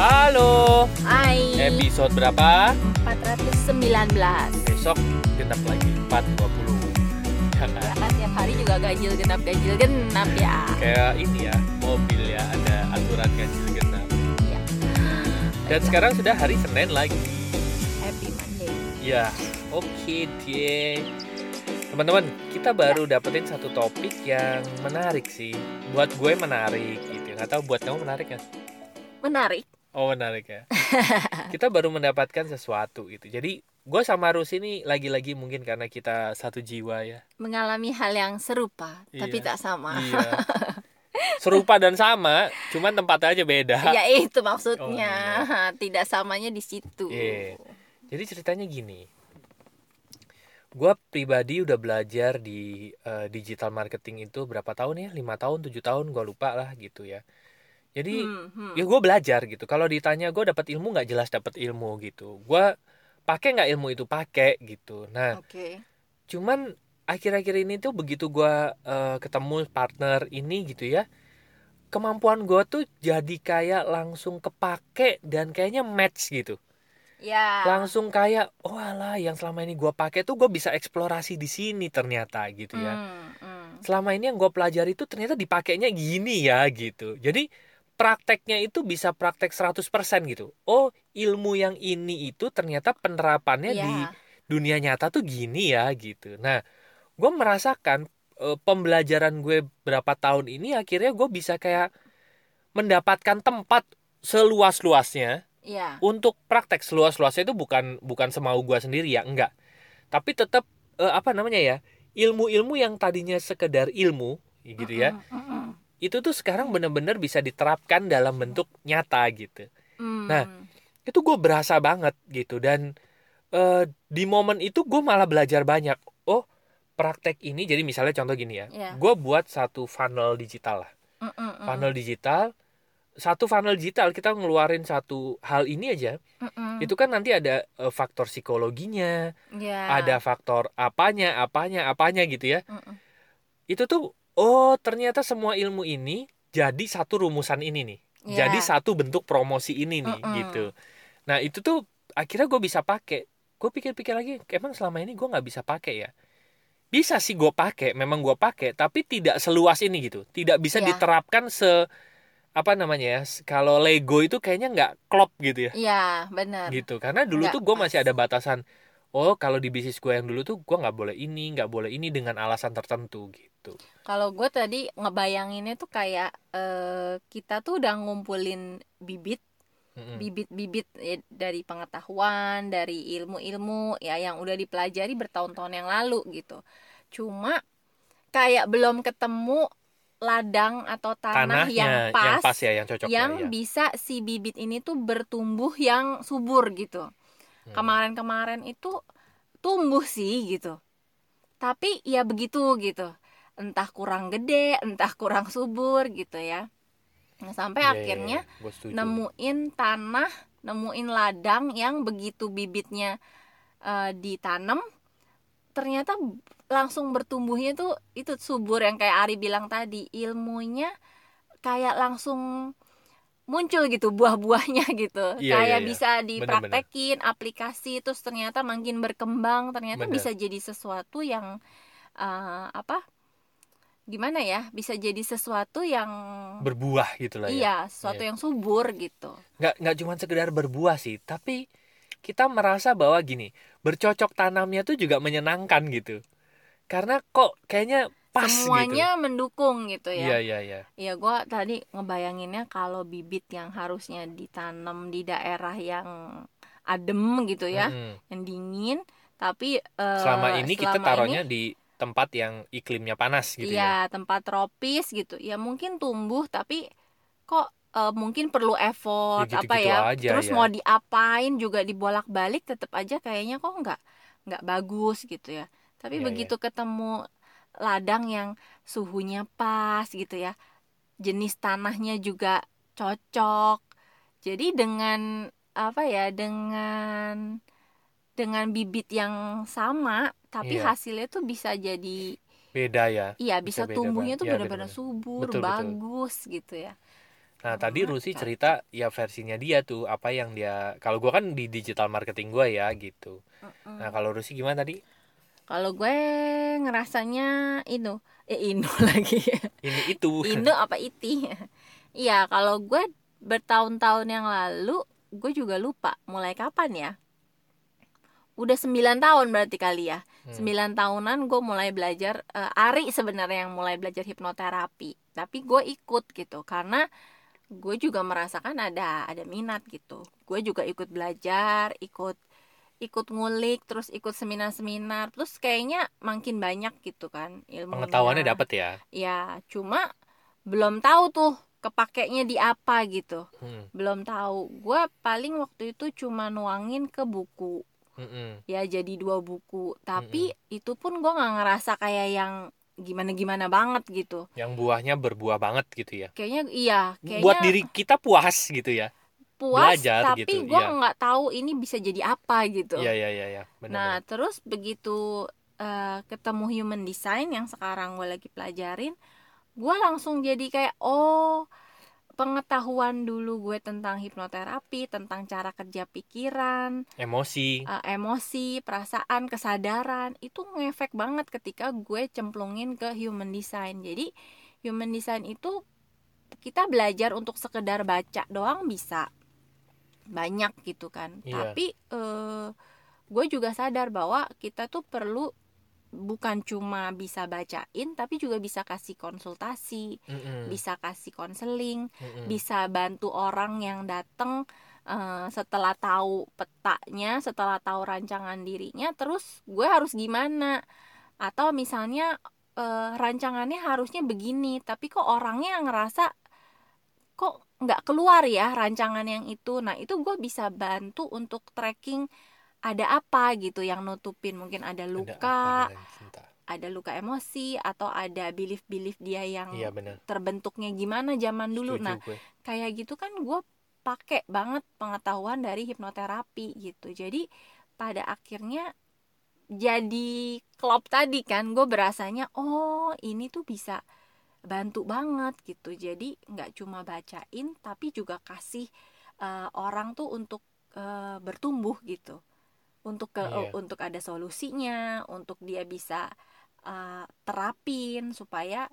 Halo, Hai. episode berapa? 419. Besok genap lagi 420 Ya kan? Ya kan tiap hari juga ganjil genap ganjil genap ya. Kayak ini ya, mobil ya ada aturan ganjil genap Iya. Dan sekarang sudah hari Senin lagi Happy Monday. Ya, oke deh Teman-teman, kita baru dapetin satu topik yang menarik sih Buat gue menarik gitu Gak tahu buat kamu menarik kan? Menarik. Oh menarik ya. kita baru mendapatkan sesuatu gitu. Jadi gue sama Rus ini lagi-lagi mungkin karena kita satu jiwa ya. Mengalami hal yang serupa tapi Iya. tak sama. Iya. Serupa dan sama, cuman tempatnya aja beda. ya itu maksudnya. Oh, Tidak samanya di situ. Iya. Jadi ceritanya gini. Gue pribadi udah belajar di eh, digital marketing itu berapa tahun ya? lima tahun, tujuh tahun, gue lupa lah gitu ya. Jadi Hmm, hmm. ya gue belajar gitu kalau ditanya gue dapat ilmu nggak jelas dapat ilmu gitu gue pakai nggak ilmu itu pakai gitu nah Oke. cuman akhir-akhir ini tuh begitu gue eh, ketemu partner ini gitu ya kemampuan gue tuh jadi kayak langsung kepake dan kayaknya match gitu Ya. langsung kayak oh alah yang selama ini gue pakai tuh gue bisa eksplorasi di sini ternyata gitu ya Hmm, hmm. selama ini yang gue pelajari itu ternyata dipakainya gini ya gitu. Jadi prakteknya itu bisa praktek 100% gitu. Oh, ilmu yang ini itu ternyata penerapannya Ya. di dunia nyata tuh gini ya gitu. Nah, gue merasakan eh, pembelajaran gue berapa tahun ini akhirnya gue bisa kayak mendapatkan tempat seluas-luasnya Ya. untuk praktek seluas-luasnya itu bukan bukan semau gua sendiri ya enggak tapi tetap eh, apa namanya ya ilmu-ilmu yang tadinya sekedar ilmu gitu ya mm, mm. Itu tuh sekarang benar-benar bisa diterapkan dalam bentuk nyata gitu Hmm. Nah, itu gue berasa banget gitu dan eh, di momen itu gue malah belajar banyak oh praktek ini jadi misalnya contoh gini ya Ya. gue buat satu funnel digital lah Mm, mm, funnel digital satu funnel digital kita ngeluarin satu hal ini aja Mm, mm. itu kan nanti ada eh, faktor psikologinya, Ya. ada faktor apanya, apanya, apanya gitu ya. Mm, mm. Itu tuh oh ternyata semua ilmu ini jadi satu rumusan ini nih. Ya. Jadi satu bentuk promosi ini nih Mm-mm. gitu. Nah, itu tuh akhirnya gue bisa pakai. Gue pikir-pikir lagi, emang selama ini gue nggak bisa pakai ya? Bisa sih gue pakai, memang gue pakai, tapi tidak seluas ini gitu. Tidak bisa Ya. diterapkan se apa namanya ya? Kalau Lego itu kayaknya nggak klop gitu ya Iya, benar. gitu karena dulu Nggak tuh gue masih ada batasan oh kalau di bisnis gue yang dulu tuh gue nggak boleh ini nggak boleh ini dengan alasan tertentu gitu Kalau gue tadi ngebayanginnya tuh kayak eh, kita tuh udah ngumpulin bibit, bibit-bibit ya, dari pengetahuan, dari ilmu-ilmu ya yang udah dipelajari bertahun-tahun yang lalu gitu. Cuma kayak belum ketemu ladang atau tanah tanahnya yang pas, yang pas ya yang cocok yang ya, ya. bisa si bibit ini tuh bertumbuh yang subur gitu. Hmm. Kemarin-kemarin itu tumbuh sih gitu. Tapi ya begitu gitu. Entah kurang gede, entah kurang subur gitu ya. Nah, sampai Iya, iya, akhirnya iya. Gua setuju. nemuin tanah, nemuin ladang yang begitu bibitnya eh, ditanam ternyata langsung bertumbuhnya tuh itu subur yang kayak Ari bilang tadi ilmunya kayak langsung muncul gitu buah-buahnya gitu Iya, kayak iya, iya. bisa dipraktekin aplikasi terus ternyata makin berkembang ternyata Bener. bisa jadi sesuatu yang eh, apa gimana ya bisa jadi sesuatu yang berbuah gitu lah ya iya sesuatu Iya. yang subur gitu nggak nggak cuma sekedar berbuah sih tapi kita merasa bahwa gini bercocok tanamnya tuh juga menyenangkan gitu karena kok kayaknya pas semuanya mendukung gitu gitu ya iya iya iya Ya gue tadi ngebayanginnya kalau bibit yang harusnya ditanam di daerah yang adem gitu ya, Mm-mm. yang dingin, tapi eh, selama ini kita selama taruhnya ini, di tempat yang iklimnya panas gitu iya ya tempat tropis gitu, ya mungkin tumbuh tapi kok eh, mungkin perlu effort Ya, apa gitu-gitu ya, aja terus ya. mau diapain juga dibolak-balik tetap aja kayaknya kok nggak nggak bagus gitu ya. Tapi Iya, iya. begitu ketemu ladang yang suhunya pas gitu ya, jenis tanahnya juga cocok. Jadi dengan apa ya dengan dengan bibit yang sama tapi Iya. hasilnya tuh bisa jadi beda ya iya bisa, beda tumbuhnya banget. tuh Iya, benar-benar subur Betul, betul. bagus gitu ya Nah, tadi Sangat Rusi cerita ya versinya dia tuh, apa yang dia kalau gua kan di digital marketing gua ya gitu. Mm-mm. Nah, kalau Rusi gimana tadi? Kalau gue ngerasanya Inu, eh Inu lagi. Ini itu. Inu apa Iti? Iya, kalau gue bertahun-tahun yang lalu, gue juga lupa mulai kapan ya. Udah 9 tahun berarti kali ya. Hmm. 9 tahunan gue mulai belajar eh, Ari sebenarnya yang mulai belajar hipnoterapi. Tapi gue ikut gitu karena gue juga merasakan ada ada minat gitu. Gue juga ikut belajar, ikut ikut ngulik, terus ikut seminar-seminar, terus kayaknya makin banyak gitu kan ilmu. Pengetahuannya dapat ya. Ya, cuma belum tahu tuh kepakainya di apa gitu. Hmm. Belum tahu. Gue paling waktu itu cuma nuangin ke buku. Mm-mm. Ya jadi dua buku. Tapi itu pun gue nggak ngerasa kayak yang gimana-gimana banget gitu. Yang buahnya berbuah banget gitu ya. Kayaknya iya, kayaknya Buat diri kita puas gitu ya. Puas belajar tapi gitu, gue iya. nggak tahu ini bisa jadi apa gitu. Iya, iya, iya, iya. Benar. Nah, terus begitu eh, ketemu human design yang sekarang gue lagi pelajarin, gue langsung jadi kayak oh pengetahuan dulu gue tentang hipnoterapi, tentang cara kerja pikiran, Emosi. eh, emosi, perasaan, kesadaran itu ngefek banget ketika gue cemplungin ke human design. Jadi human design itu kita belajar untuk sekedar baca doang bisa banyak gitu kan. Iya. Tapi eh, gue juga sadar bahwa kita tuh perlu bukan cuma bisa bacain tapi juga bisa kasih konsultasi, Mm-mm. bisa kasih konseling, Mm-mm. bisa bantu orang yang datang eh, setelah tahu petanya, setelah tahu rancangan dirinya, terus gue harus gimana? Atau misalnya eh, rancangannya harusnya begini, tapi kok orangnya ngerasa kok nggak keluar ya rancangan yang itu. Nah itu gue bisa bantu untuk tracking ada apa gitu yang nutupin mungkin ada Ada luka, apa cinta? ada luka emosi atau ada belief-belief dia yang Iya terbentuknya gimana zaman dulu. Setuju Nah, gue. kayak gitu kan gue pakai banget pengetahuan dari hipnoterapi gitu. Jadi pada akhirnya jadi klop tadi kan gue berasanya oh ini tuh bisa bantu banget gitu. Jadi nggak cuma bacain tapi juga kasih eh, orang tuh untuk eh, bertumbuh gitu. Untuk ke Iya. untuk ada solusinya, untuk dia bisa eh, terapin supaya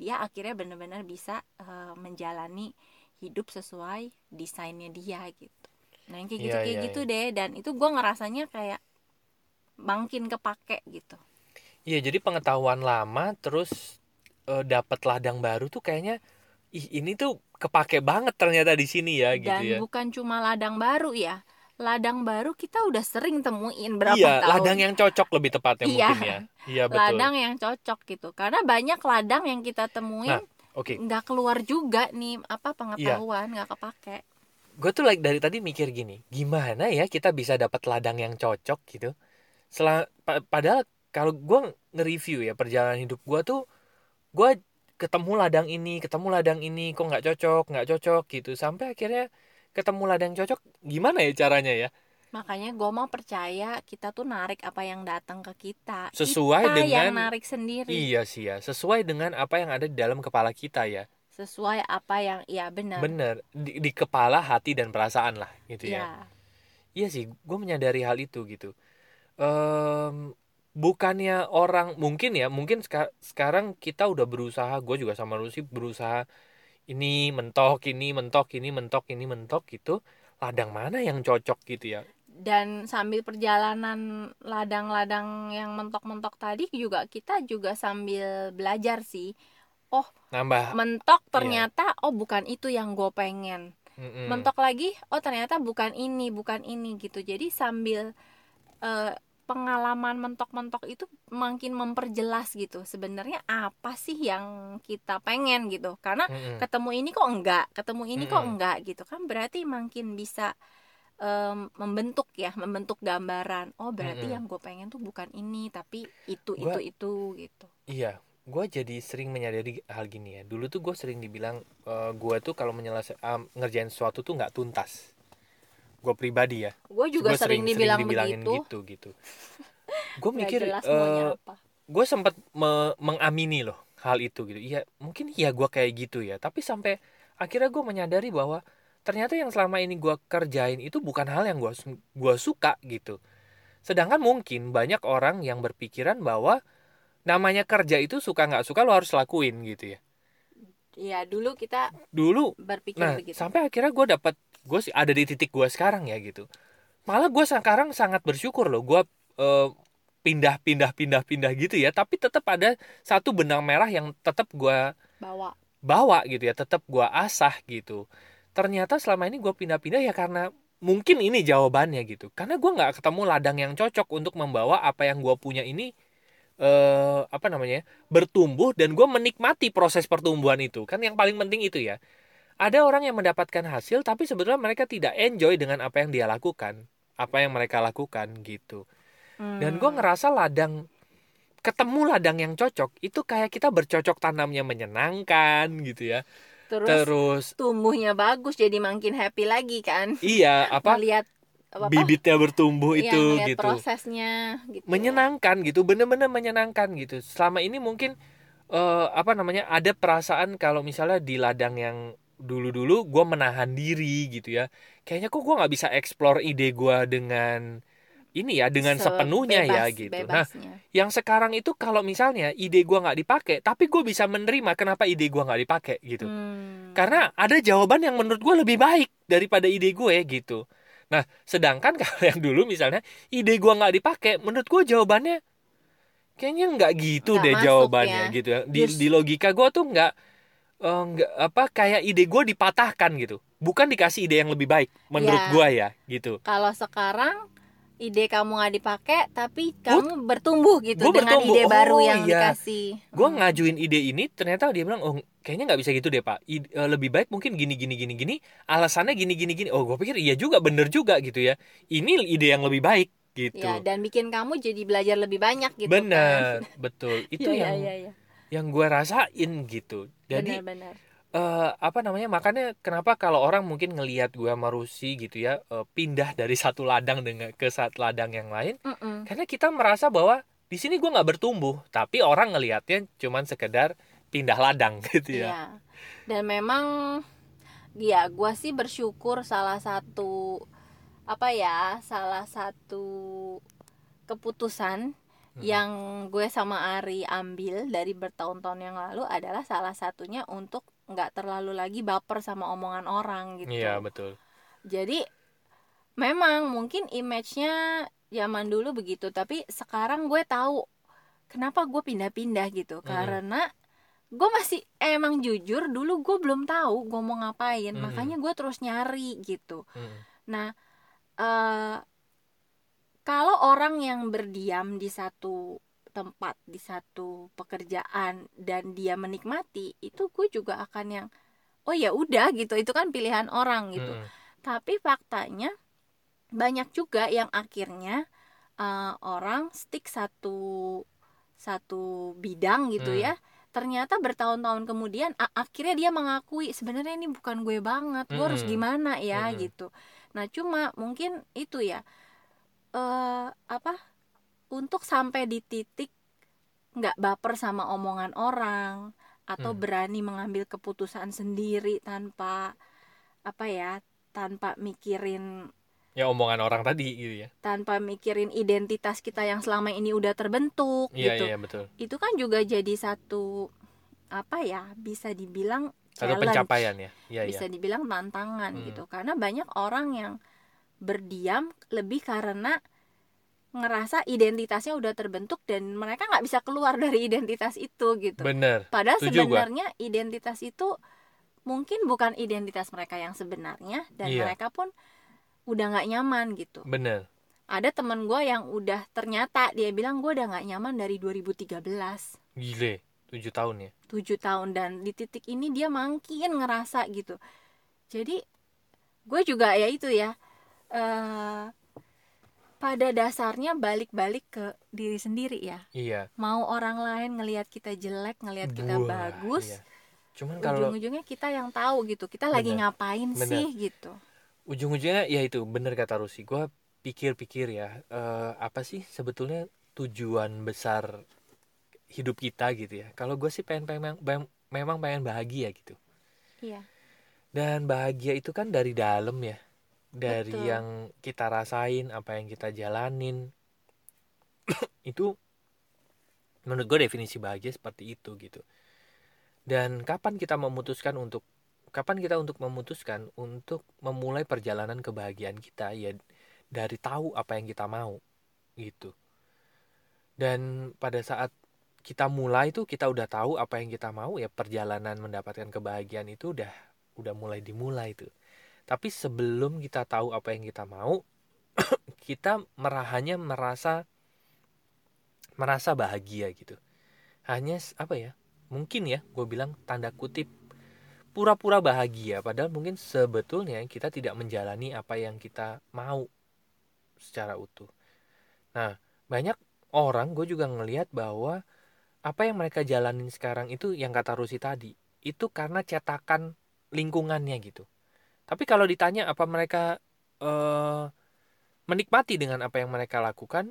dia akhirnya benar-benar bisa eh, menjalani hidup sesuai desainnya dia gitu. Nah yang kayak gitu Iya, kayak iya, gitu deh dan itu gue ngerasanya kayak makin kepake gitu. Iya, jadi pengetahuan lama terus eh, dapat ladang baru tuh kayaknya ih ini tuh kepake banget ternyata di sini ya gitu dan ya. bukan cuma ladang baru ya, ladang baru kita udah sering temuin berapa Iya, tahun. ladang yang cocok lebih tepatnya Iya. mungkin ya. Iya betul. Ladang yang cocok gitu. Karena banyak ladang yang kita temuin Nah, Oke, nggak keluar juga nih Iya. apa pengetahuan nggak kepake. gue tuh like dari tadi mikir gini, gimana ya kita bisa dapat ladang yang cocok gitu? Pa- padahal kalau gue nge-review ya perjalanan hidup gue tuh, gue ketemu ladang ini, ketemu ladang ini, kok nggak cocok, nggak cocok gitu, sampai akhirnya ketemu ladang cocok, gimana ya caranya ya? Makanya gue mau percaya kita tuh narik apa yang datang ke kita. Sesuai kita yang dengan- narik sendiri. Iya sih ya, sesuai dengan apa yang ada di dalam kepala kita ya. Sesuai apa yang iya benar. Bener, di, di kepala, hati dan perasaan lah gitu ya. Iya. Iya sih, gue menyadari hal itu gitu. Em, bukannya orang mungkin ya, mungkin seka- sekarang kita udah berusaha, gue juga sama Lucy berusaha ini mentok, ini mentok, ini mentok, ini mentok gitu. Ladang mana yang cocok gitu ya? Dan sambil perjalanan ladang-ladang yang mentok-mentok tadi juga kita juga sambil belajar sih. Nambah. Mentok Iya. ternyata oh bukan itu yang gue pengen. mm-mm. Mentok lagi oh ternyata bukan ini, bukan ini gitu. Jadi sambil eh, pengalaman mentok-mentok itu makin memperjelas gitu. Sebenarnya apa sih yang kita pengen gitu. Karena Mm-mm. ketemu ini kok enggak, ketemu ini kok Mm-mm. enggak gitu kan berarti makin bisa em, membentuk ya, membentuk gambaran. Oh, berarti Mm-mm. yang gue pengen tuh bukan ini tapi itu Gua- itu itu gitu. Iya, gue jadi sering menyadari hal gini ya. Dulu tuh gue sering dibilang gue tuh kalau menyelesaikan ngerjain sesuatu tuh nggak tuntas. Gue pribadi ya. Gue juga Gua sering, dibilang dibilangin begitu. gitu gitu. Gue mikir, apa. gue sempat me- mengamini loh hal itu gitu. Iya, mungkin iya gue kayak gitu ya. Tapi sampai akhirnya gue menyadari bahwa ternyata yang selama ini gue kerjain itu bukan hal yang gue gua suka gitu sedangkan mungkin banyak orang yang berpikiran bahwa namanya kerja itu suka nggak suka lo harus lakuin gitu ya Iya dulu kita dulu berpikir nah begitu. sampai akhirnya gue dapat gue sih ada di titik gue sekarang ya gitu. Malah gue sekarang sangat bersyukur loh gue eh, pindah pindah pindah pindah gitu ya. Tapi tetap ada satu benang merah yang tetap gue bawa. bawa gitu ya tetap gue asah gitu. Ternyata selama ini gue pindah-pindah ya karena mungkin ini jawabannya gitu. Karena gue nggak ketemu ladang yang cocok untuk membawa apa yang gue punya ini eh apa namanya bertumbuh dan gue menikmati proses pertumbuhan itu. Kan yang paling penting itu ya ada orang yang mendapatkan hasil tapi sebetulnya mereka tidak enjoy dengan apa yang dia lakukan. Apa yang mereka lakukan gitu. Dan gue Hmm. ngerasa ladang ketemu ladang yang cocok itu kayak kita bercocok tanamnya menyenangkan gitu ya. Terus, terus tumbuhnya bagus jadi makin happy lagi kan. Iya apa? Melihat apa, bibitnya bertumbuh Iya, itu gitu. prosesnya gitu. Menyenangkan gitu. Bener-bener menyenangkan gitu. Selama ini mungkin eh, apa namanya ada perasaan kalau misalnya di ladang yang dulu-dulu gue menahan diri gitu ya kayaknya kok gue nggak bisa explore ide gue dengan ini ya dengan sepenuhnya ya Sebebas- gitu nah bebasnya. yang sekarang itu kalau misalnya ide gue nggak dipakai tapi gue bisa menerima kenapa ide gue nggak dipakai gitu Hmm. karena ada jawaban yang menurut gue lebih baik daripada ide gue gitu nah sedangkan kalau yang dulu misalnya ide gue nggak dipakai menurut gue jawabannya kayaknya nggak gitu Nggak deh jawabannya ya. gitu ya di, Just- di logika gue tuh nggak nggak apa kayak ide gue dipatahkan gitu. Bukan dikasih ide yang lebih baik menurut Ya. gue ya gitu. Kalau sekarang ide kamu nggak dipakai tapi kamu bertumbuh gitu gua dengan bertumbuh. ide baru Oh, yang iya. dikasih. Gue Hmm. ngajuin ide ini ternyata dia bilang oh kayaknya nggak bisa gitu deh pak. I- eh, lebih baik mungkin gini gini gini gini. Alasannya gini gini gini. Oh gue pikir iya juga bener juga gitu ya. Ini ide yang lebih baik gitu. Ya dan bikin kamu jadi belajar lebih banyak gitu kan. Bener betul. Itu Iya, yang iya, iya. Yang gue rasain gitu jadi benar-benar eh, apa namanya makanya kenapa kalau orang mungkin ngelihat gue sama Rusi gitu ya eh, pindah dari satu ladang dengan ke satu ladang yang lain Mm-mm. karena kita merasa bahwa di sini gue nggak bertumbuh tapi orang ngelihatnya cuman sekedar pindah ladang gitu ya Iya. Dan memang ya gua sih bersyukur salah satu apa ya, salah satu keputusan Mm-mm. yang gue sama Ari ambil dari bertahun-tahun yang lalu adalah salah satunya untuk nggak terlalu lagi baper sama omongan orang gitu. iya betul Jadi memang mungkin image-nya zaman dulu begitu, tapi sekarang gue tahu kenapa gue pindah-pindah gitu. Mm-mm. Karena gue masih emang jujur dulu gue belum tahu gue mau ngapain, Mm-mm. makanya gue terus nyari gitu. Mm. Nah, eh kalau orang yang berdiam di satu tempat, di satu pekerjaan dan dia menikmati, itu gue juga akan yang oh ya udah gitu, itu kan pilihan orang gitu. Mm-mm. Tapi faktanya banyak juga yang akhirnya eh, orang stick satu satu bidang gitu Hmm. ya. Ternyata bertahun-tahun kemudian akhirnya dia mengakui sebenarnya ini bukan gue banget. Gue harus Hmm. gimana ya Hmm. gitu. Nah, cuma mungkin itu ya eh apa? Untuk sampai di titik nggak baper sama omongan orang atau Hmm. berani mengambil keputusan sendiri tanpa apa ya tanpa mikirin ya omongan orang tadi gitu ya tanpa mikirin identitas kita yang selama ini udah terbentuk iya gitu iya betul itu kan juga jadi satu apa ya bisa dibilang satu challenge, pencapaian ya iya bisa dibilang tantangan Hmm. gitu karena banyak orang yang berdiam lebih karena ngerasa identitasnya udah terbentuk dan mereka nggak bisa keluar dari identitas itu gitu bener Padahal gua. sebenarnya identitas itu mungkin bukan identitas mereka yang sebenarnya dan Iya. mereka pun udah nggak nyaman gitu. bener Ada teman gue yang udah ternyata dia bilang gue udah nggak nyaman dari 2013 gile tujuh tahun ya 7 tahun dan di titik ini dia makin ngerasa gitu. Jadi gue juga ya itu ya eh pada dasarnya balik-balik ke diri sendiri ya. iya. Mau orang lain ngelihat kita jelek, ngelihat kita Wah, bagus, iya. cuman kalau ujung-ujungnya kita yang tahu gitu kita lagi Bener, ngapain bener. sih gitu. Ujung-ujungnya ya itu bener kata Rusi gue pikir-pikir ya eh, apa sih sebetulnya tujuan besar hidup kita gitu ya. Kalau gue sih pengen, pengen, pengen- memang pengen bahagia gitu. Iya. Dan bahagia itu kan dari dalam ya dari Betul. yang kita rasain apa yang kita jalanin. Itu menurut gue definisi bahagia seperti itu gitu. Dan kapan kita memutuskan untuk kapan kita untuk memutuskan untuk memulai perjalanan kebahagiaan kita ya dari tahu apa yang kita mau gitu. Dan pada saat kita mulai tuh kita udah tahu apa yang kita mau ya perjalanan mendapatkan kebahagiaan itu udah udah mulai dimulai tuh tapi sebelum kita tahu apa yang kita mau kita merahannya merasa merasa bahagia gitu. Hanya apa ya mungkin ya gue bilang tanda kutip pura-pura bahagia. Padahal mungkin sebetulnya kita tidak menjalani apa yang kita mau secara utuh. Nah banyak orang gue juga ngelihat bahwa apa yang mereka jalanin sekarang itu yang kata Rusi tadi itu karena cetakan lingkungannya gitu tapi kalau ditanya apa mereka eh, menikmati dengan apa yang mereka lakukan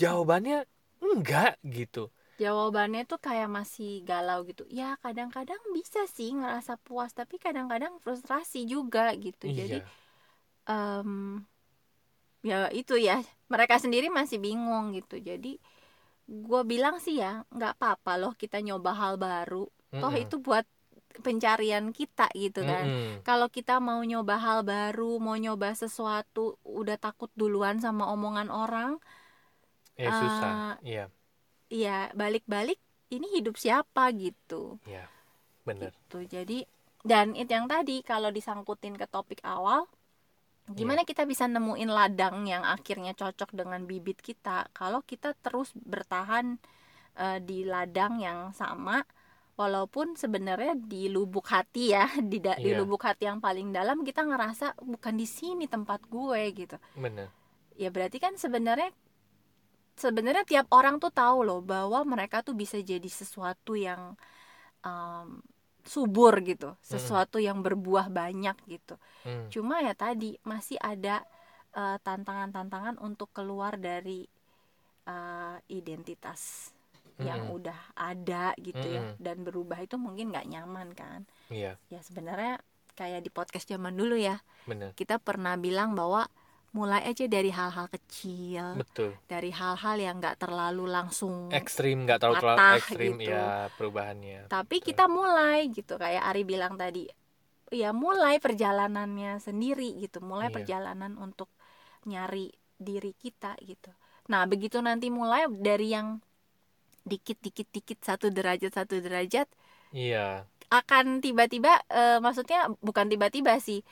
jawabannya enggak gitu. Jawabannya tuh kayak masih galau gitu. Ya kadang-kadang bisa sih ngerasa puas tapi kadang-kadang frustrasi juga gitu. Jadi iya em, ya itu ya mereka sendiri masih bingung gitu. Jadi gue bilang sih ya nggak apa-apa loh kita nyoba hal baru. Toh Mm-mm. itu buat pencarian kita gitu kan. Mm-mm. kalau kita mau nyoba hal baru mau nyoba sesuatu udah takut duluan sama omongan orang eh Ah, susah iya. ya balik-balik ini hidup siapa? gitu. Iya bener. Gitu. Jadi dan itu yang tadi kalau disangkutin ke topik awal gimana kita bisa nemuin ladang yang akhirnya cocok dengan bibit kita? Kalau kita terus bertahan eh, di ladang yang sama walaupun sebenarnya di lubuk hati ya di da- di Iya. lubuk hati yang paling dalam kita ngerasa bukan di sini tempat gue gitu. Bener. Ya berarti kan sebenarnya sebenarnya tiap orang tuh tahu loh bahwa mereka tuh bisa jadi sesuatu yang um, subur gitu. Sesuatu yang berbuah banyak gitu. Hmm. cuma ya tadi masih ada uh, tantangan-tantangan untuk keluar dari uh, identitas yang Mm-mm. udah ada gitu ya Mm-mm. dan berubah itu mungkin nggak nyaman kan iya ya sebenarnya kayak di podcast zaman dulu ya bener kita pernah bilang bahwa mulai aja dari hal-hal kecil betul dari hal-hal yang nggak terlalu langsung ekstrim nggak terlalu terlalu ekstrim gitu. ya perubahannya tapi betul. kita mulai gitu kayak Ari bilang tadi ya mulai perjalanannya sendiri gitu mulai Iya. perjalanan untuk nyari diri kita gitu nah begitu nanti mulai dari yang dikit dikit dikit satu derajat satu derajat iya. akan tiba-tiba eh, maksudnya bukan tiba-tiba sih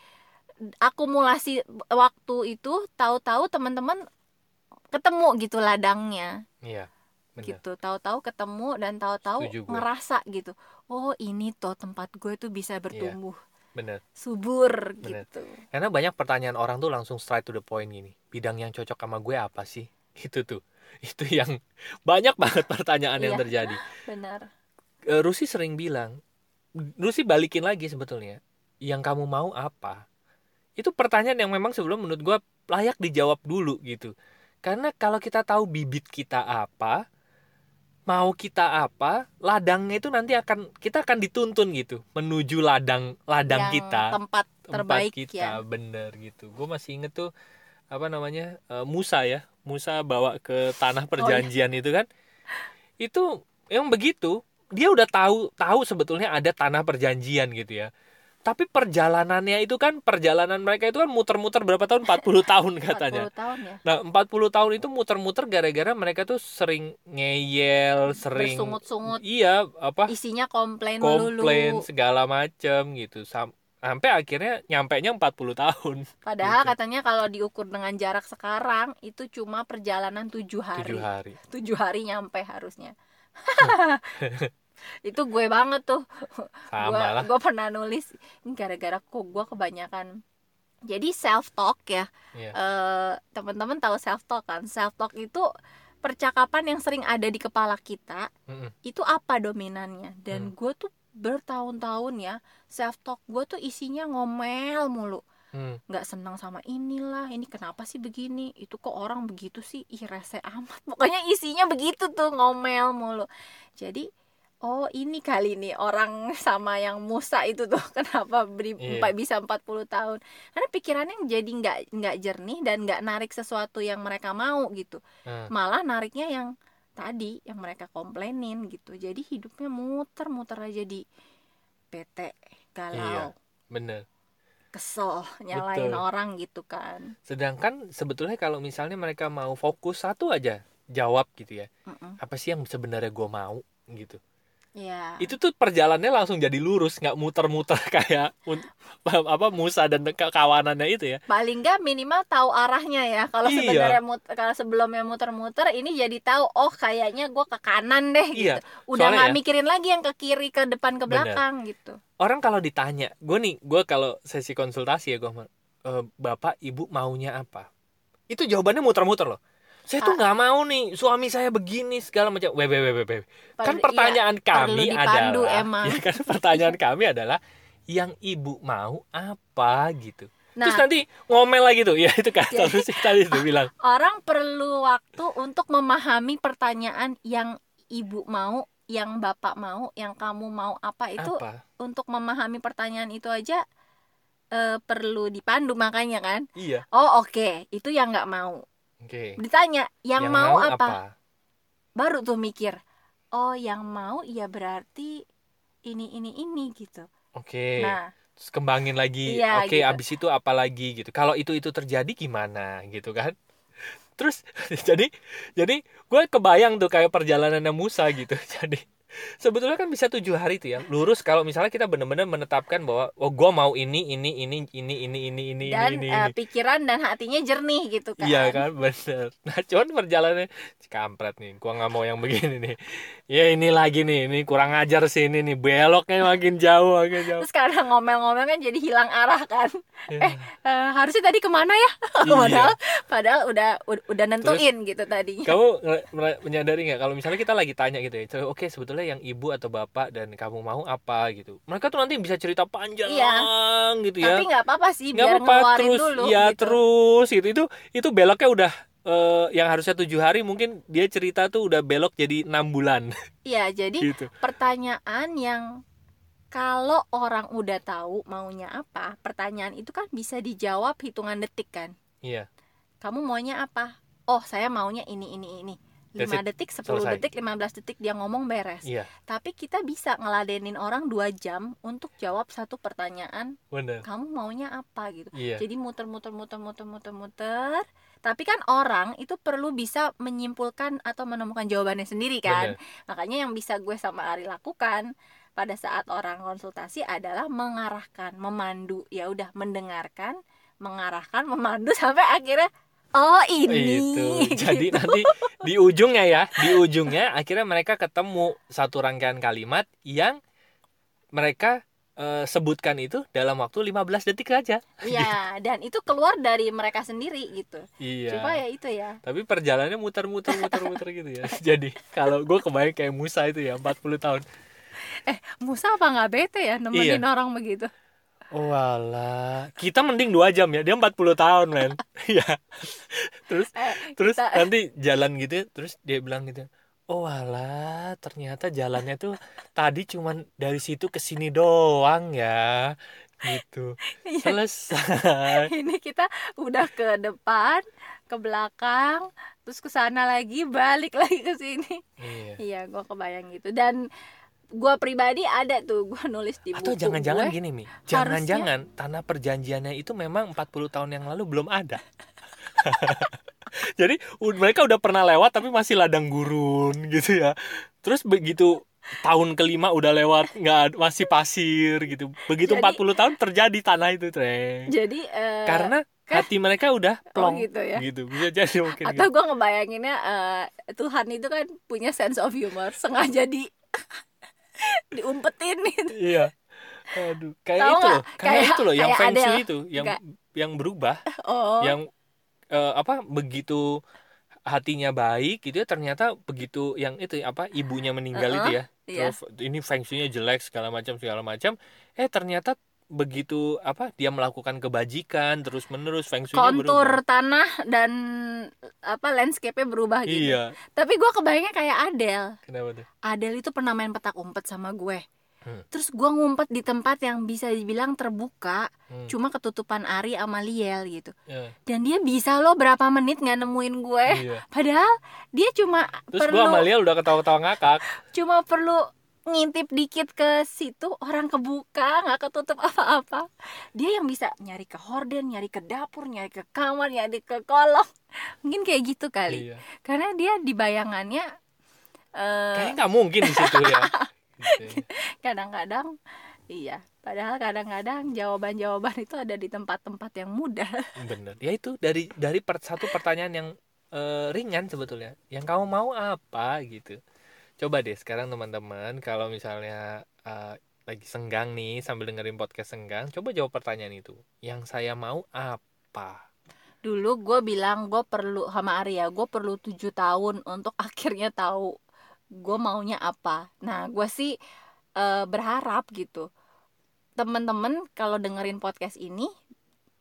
akumulasi waktu itu tahu-tahu teman-teman ketemu gitu ladangnya. Iya bener gitu tahu-tahu ketemu dan tahu-tahu ngerasa gitu oh ini tuh tempat gue tuh bisa bertumbuh. Bener subur Bener. gitu. Karena banyak pertanyaan orang tuh langsung straight to the point gini bidang yang cocok sama gue apa sih? Itu tuh itu yang banyak banget pertanyaan yang Iya. terjadi. Benar. Eh, Rusi sering bilang Rusi balikin lagi sebetulnya yang kamu mau apa? Itu pertanyaan yang memang sebelum menurut gue layak dijawab dulu gitu. Karena kalau kita tahu bibit kita apa mau kita apa ladangnya itu nanti akan kita akan dituntun gitu menuju ladang ladang yang kita. tempat tempat terbaik kita ya. bener gitu. Gue masih inget tuh apa namanya eh, Musa ya Musa bawa ke tanah perjanjian itu kan. Itu yang begitu dia udah tahu tahu sebetulnya ada tanah perjanjian gitu ya. Tapi perjalanannya itu kan perjalanan mereka itu kan muter-muter berapa tahun? 40 tahun katanya. 40 tahun ya. Nah 40 tahun itu muter-muter gara-gara mereka tuh sering ngeyel sering bersungut-sungut. Iya apa? Isinya komplain, komplain melulu segala macam gitu Sam- sampai akhirnya nyampe nya 40 tahun. Padahal gitu. katanya kalau diukur dengan jarak sekarang itu cuma perjalanan tujuh hari. Tujuh hari. Tujuh hari nyampe harusnya. Itu gue banget tuh. Sama gue lah. gue pernah nulis ini gara-gara kok gue kebanyakan. Jadi self talk ya. Iya. Eh, teman-teman tahu self talk kan? Self talk itu percakapan yang sering ada di kepala kita Mm-mm. itu apa dominannya? Dan Hmm. gue tuh bertahun-tahun ya self talk gue tuh isinya ngomel mulu. Hmm. nggak senang sama inilah ini kenapa sih begini? Itu kok orang begitu sih? Ih rese amat. Pokoknya isinya begitu tuh ngomel mulu. Jadi oh ini kali nih orang sama yang Musa itu tuh kenapa beri, Iya. empat- bisa 40 tahun? Karena pikirannya jadi nggak nggak jernih dan nggak narik sesuatu yang mereka mau gitu. Nah, malah nariknya yang tadi yang mereka komplainin gitu. Jadi hidupnya muter-muter aja di bete galau bener. kesel nyalain Betul. orang gitu kan. Sedangkan sebetulnya kalau misalnya mereka mau fokus satu aja jawab gitu ya. Mm-mm. apa sih yang sebenarnya gue mau gitu ya itu tuh perjalanannya langsung jadi lurus nggak muter-muter kayak apa Musa dan kawanannya itu ya. Paling nggak minimal tahu arahnya ya. Kalau Iya. sebenarnya kalau sebelumnya muter-muter ini jadi tahu oh kayaknya gue ke kanan deh gitu. Iya, udah soalnya nggak ya- mikirin lagi yang ke kiri ke depan ke Bener. belakang gitu. Orang kalau ditanya gue nih gue kalau sesi konsultasi ya gue bapak ibu maunya apa? Itu jawabannya muter-muter loh saya tuh Ah. nggak mau nih suami saya begini segala macam. Weh weh weh, weh. kan Per- pertanyaan kami iya, dipandu adalah emang. ya kan pertanyaan kami adalah yang ibu mau apa gitu. Nah. Terus nanti ngomel lagi tuh. Ya itu kan terus tadi tuh bilang. orang perlu waktu untuk memahami pertanyaan yang ibu mau yang bapak mau yang kamu mau apa. Itu apa? untuk memahami pertanyaan itu aja eh, perlu dipandu makanya kan? Iya. Oh oke. Itu yang nggak mau oke. Ditanya yang, mau, apa? baru tuh mikir oh yang mau ya berarti ini ini ini gitu. Oke. Nah. Terus kembangin lagi Iya, oke gitu. abis itu apa lagi? Gitu. Kalau itu itu terjadi gimana? Gitu kan. Terus jadi jadi gue kebayang tuh kayak perjalanannya Musa gitu. Jadi sebetulnya kan bisa tujuh hari tuh ya lurus kalau misalnya kita benar-benar menetapkan bahwa oh gue mau ini ini ini ini ini ini ini dan ini, eh, ini. pikiran dan hatinya jernih gitu kan. Iya kan bener. Nah cuman perjalanannya Kampret nih Gua nggak mau yang begini nih. Ya ini lagi nih Ini kurang ajar sih ini nih Beloknya makin jauh makin jauh. Terus kadang ngomel-ngomel kan jadi hilang arah kan. Ya. Eh, harusnya tadi ke mana ya? Iya. padahal padahal udah ud- udah nentuin gitu tadinya. Kamu menyadari nggak Kalau misalnya kita lagi tanya gitu ya "So, Oke sebetulnya yang ibu atau bapak Dan kamu mau apa gitu. Mereka tuh nanti bisa cerita panjang gitu ya. Tapi nggak apa-apa sih nggak biar ngeluarin terus dulu ya gitu. terus gitu. Itu itu beloknya udah eh, yang harusnya tujuh hari mungkin dia cerita tuh udah belok jadi enam bulan. Iya jadi gitu. pertanyaan yang kalau orang udah tahu maunya apa pertanyaan itu kan bisa dijawab hitungan detik kan. Iya. Kamu maunya apa? Oh saya maunya ini ini ini 5 detik 10 Selesai. detik 15 detik dia ngomong beres. Iya. Tapi kita bisa ngeladenin orang dua jam untuk jawab satu pertanyaan bener. Kamu maunya apa? gitu. Iya. Jadi muter muter muter muter muter muter tapi kan orang itu perlu bisa menyimpulkan atau menemukan jawabannya sendiri kan. Bener. makanya yang bisa gue sama Ari lakukan pada saat orang konsultasi adalah mengarahkan memandu. Ya udah mendengarkan mengarahkan memandu sampai akhirnya oh ini itu jadi Gitu. nanti di ujungnya ya di ujungnya akhirnya mereka ketemu satu rangkaian kalimat yang mereka eh, sebutkan itu dalam waktu 15 detik saja Iya, dan itu keluar dari mereka sendiri gitu. iya Coba ya itu ya. tapi perjalanannya muter-muter muter-muter gitu ya jadi kalau gue kebayang kayak Musa itu ya 40 tahun Musa apa nggak bete ya nemenin Iya. orang begitu? Oh alah, kita mending dua jam ya, dia 40 tahun men. ya. terus Eh, terus kita- nanti jalan gitu, terus dia bilang gitu. Oh alah, ternyata jalannya tuh tadi cuman dari situ ke sini doang ya. Gitu. Iya. Selesai. ini kita udah ke depan, ke belakang, terus ke sana lagi, balik lagi ke sini. Iya. Iya, gua kebayang gitu. Dan gua pribadi ada tuh gua nulis di buku Atau jangan-jangan gue. gini Mi, jangan-jangan tanah perjanjiannya itu memang 40 tahun yang lalu belum ada. Jadi mereka udah pernah lewat tapi masih ladang gurun gitu ya. Terus begitu tahun kelima udah lewat nggak masih pasir gitu. Begitu Jadi- 40 tahun terjadi tanah itu treng. Jadi eh, Karena hati mereka udah oh plong gitu ya. gitu. Bisa jadi mungkin. Atau gitu. gua ngebayanginnya eh, Tuhan itu kan punya sense of humor, sengaja di diumpetin gitu. Iya. Aduh, kayak Tahu itu loh. Karena Kayak- itu loh yang kayak feng shui itu yang Nggak. yang berubah Oh. yang eh, apa begitu hatinya baik gitu ya ternyata begitu yang itu apa ibunya meninggal Uh-uh, itu ya iya. terus ini feng shui-nya jelek segala macam segala macam eh ternyata begitu apa dia melakukan kebajikan terus menerus feng shui kontur tanah dan apa landscape-nya berubah gitu. Iya. Tapi gue kebayangnya kayak Adele. Kenapa tuh? Adele itu pernah main petak umpet sama gue. Hmm. terus gue ngumpet di tempat yang bisa dibilang terbuka Hmm. cuma ketutupan Ari sama Liel gitu. Ya, dan dia bisa loh berapa menit nggak nemuin gue. Iya. padahal dia cuma terus perlu gua sama Lia udah ketawa-ketawa ngakak. Cuma perlu ngintip dikit ke situ orang kebuka nggak ketutup apa-apa. Dia yang bisa nyari ke horden nyari ke dapur nyari ke kamar nyari ke kolong. Mungkin kayak gitu kali. Iya. karena dia di bayangannya eh, kayaknya nggak mungkin di situ ya. Gitu. kadang-kadang iya. Padahal kadang-kadang jawaban-jawaban itu ada di tempat-tempat yang mudah. Bener. Ya itu dari dari per- satu pertanyaan yang eh, ringan sebetulnya. Yang kamu mau apa gitu coba deh sekarang teman-teman kalau misalnya eh, lagi senggang nih sambil dengerin podcast senggang coba jawab pertanyaan itu. Yang saya mau apa? Dulu gue bilang gue perlu sama Arya gue perlu tujuh tahun untuk akhirnya tahu gue maunya apa. Nah gue sih eh, berharap gitu temen-temen kalau dengerin podcast ini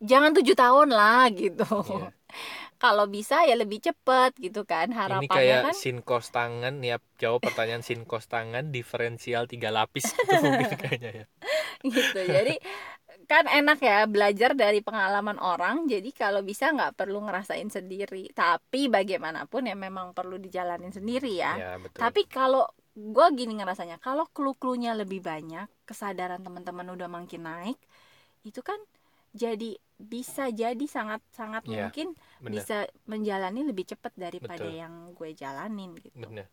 jangan tujuh tahun lah gitu. Iya. kalau bisa ya lebih cepet gitu kan ini harapannya kayak kan sinkos tangan ya jawab pertanyaan sinkos tangan diferensial tiga lapis itu mungkin kayaknya ya. Gitu. Jadi kan enak ya belajar dari pengalaman orang jadi kalau bisa nggak perlu ngerasain sendiri. Tapi bagaimanapun ya memang perlu dijalanin sendiri ya. Ya betul. Tapi kalau gue gini ngerasanya kalau clue-cluenya lebih banyak kesadaran teman-teman udah makin naik itu kan jadi bisa jadi sangat sangat Iya, mungkin bener bisa menjalani lebih cepat daripada Betul. yang gue jalanin gitu Benar.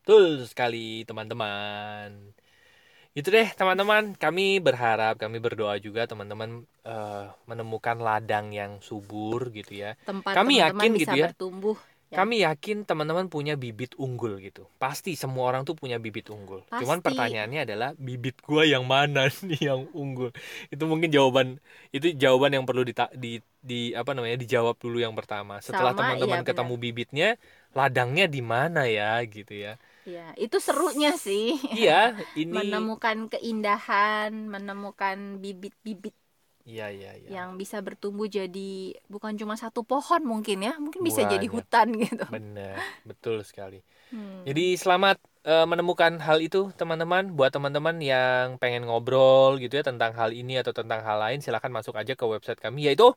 Betul sekali teman-teman. Itu deh teman-teman, kami berharap, kami berdoa juga teman-teman eh, menemukan ladang yang subur gitu ya. tempat Kami teman-teman yakin bisa gitu ya. bertumbuh Ya. Kami yakin teman-teman punya bibit unggul gitu. Pasti semua orang tuh punya bibit unggul. Cuman Pasti. pertanyaannya adalah bibit gua yang mana nih yang unggul? Itu mungkin jawaban itu jawaban yang perlu dita- di di apa namanya dijawab dulu yang pertama. Setelah teman-teman iya, ketemu bibitnya, ladangnya di mana ya gitu ya. ya itu serunya sih Iya, ini menemukan keindahan menemukan bibit-bibit Iya, iya, iya. yang bisa bertumbuh jadi bukan cuma satu pohon mungkin ya mungkin bisa jadi Banyak. hutan gitu Benar, betul sekali. Hmm. Jadi selamat eh, menemukan hal itu teman-teman. Buat teman-teman yang pengen ngobrol gitu ya tentang hal ini atau tentang hal lain, silahkan masuk aja ke website kami yaitu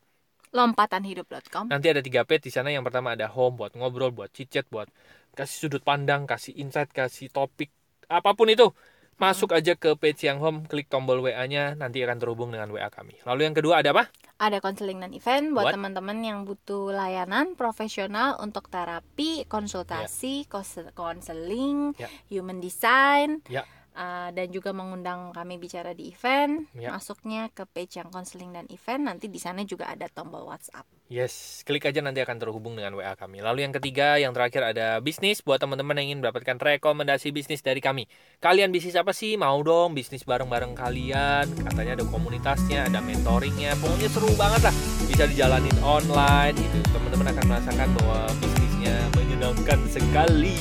lompatanhidup.com nanti ada tiga page di sana. Yang pertama ada home buat ngobrol, buat chit-chat, buat kasih sudut pandang, kasih insight, kasih topik apa pun itu. Masuk aja ke page yang home, klik tombol WA-nya, nanti akan terhubung dengan WA kami. Lalu yang kedua ada apa? ada konseling dan event buat teman-teman yang butuh layanan profesional untuk terapi konsultasi kons- konseling Ya. human design Ya. uh, dan juga mengundang kami bicara di event Ya. masuknya ke page yang konseling dan event nanti di sana juga ada tombol WhatsApp Yes, klik aja nanti akan terhubung dengan WA kami. Lalu yang ketiga, yang terakhir ada bisnis buat teman-teman yang ingin mendapatkan rekomendasi bisnis dari kami. Kalian bisnis apa sih? Mau dong bisnis bareng-bareng kalian? Katanya ada komunitasnya, ada mentoringnya. Pokoknya seru banget lah. Bisa dijalanin online gitu. Teman-teman akan merasakan bahwa bisnisnya menyenangkan sekali.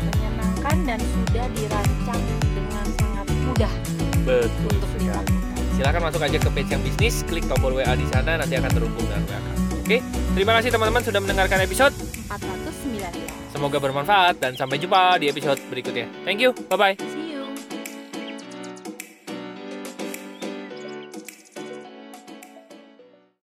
menyenangkan dan sudah dirancang dengan sangat mudah Betul sekali. Silahkan masuk aja ke page yang bisnis, klik tombol WA di sana, nanti akan terhubung dengan WA kami. Oke, terima kasih teman-teman sudah mendengarkan episode. 419 Semoga bermanfaat dan sampai jumpa di episode berikutnya. Thank you, bye-bye. See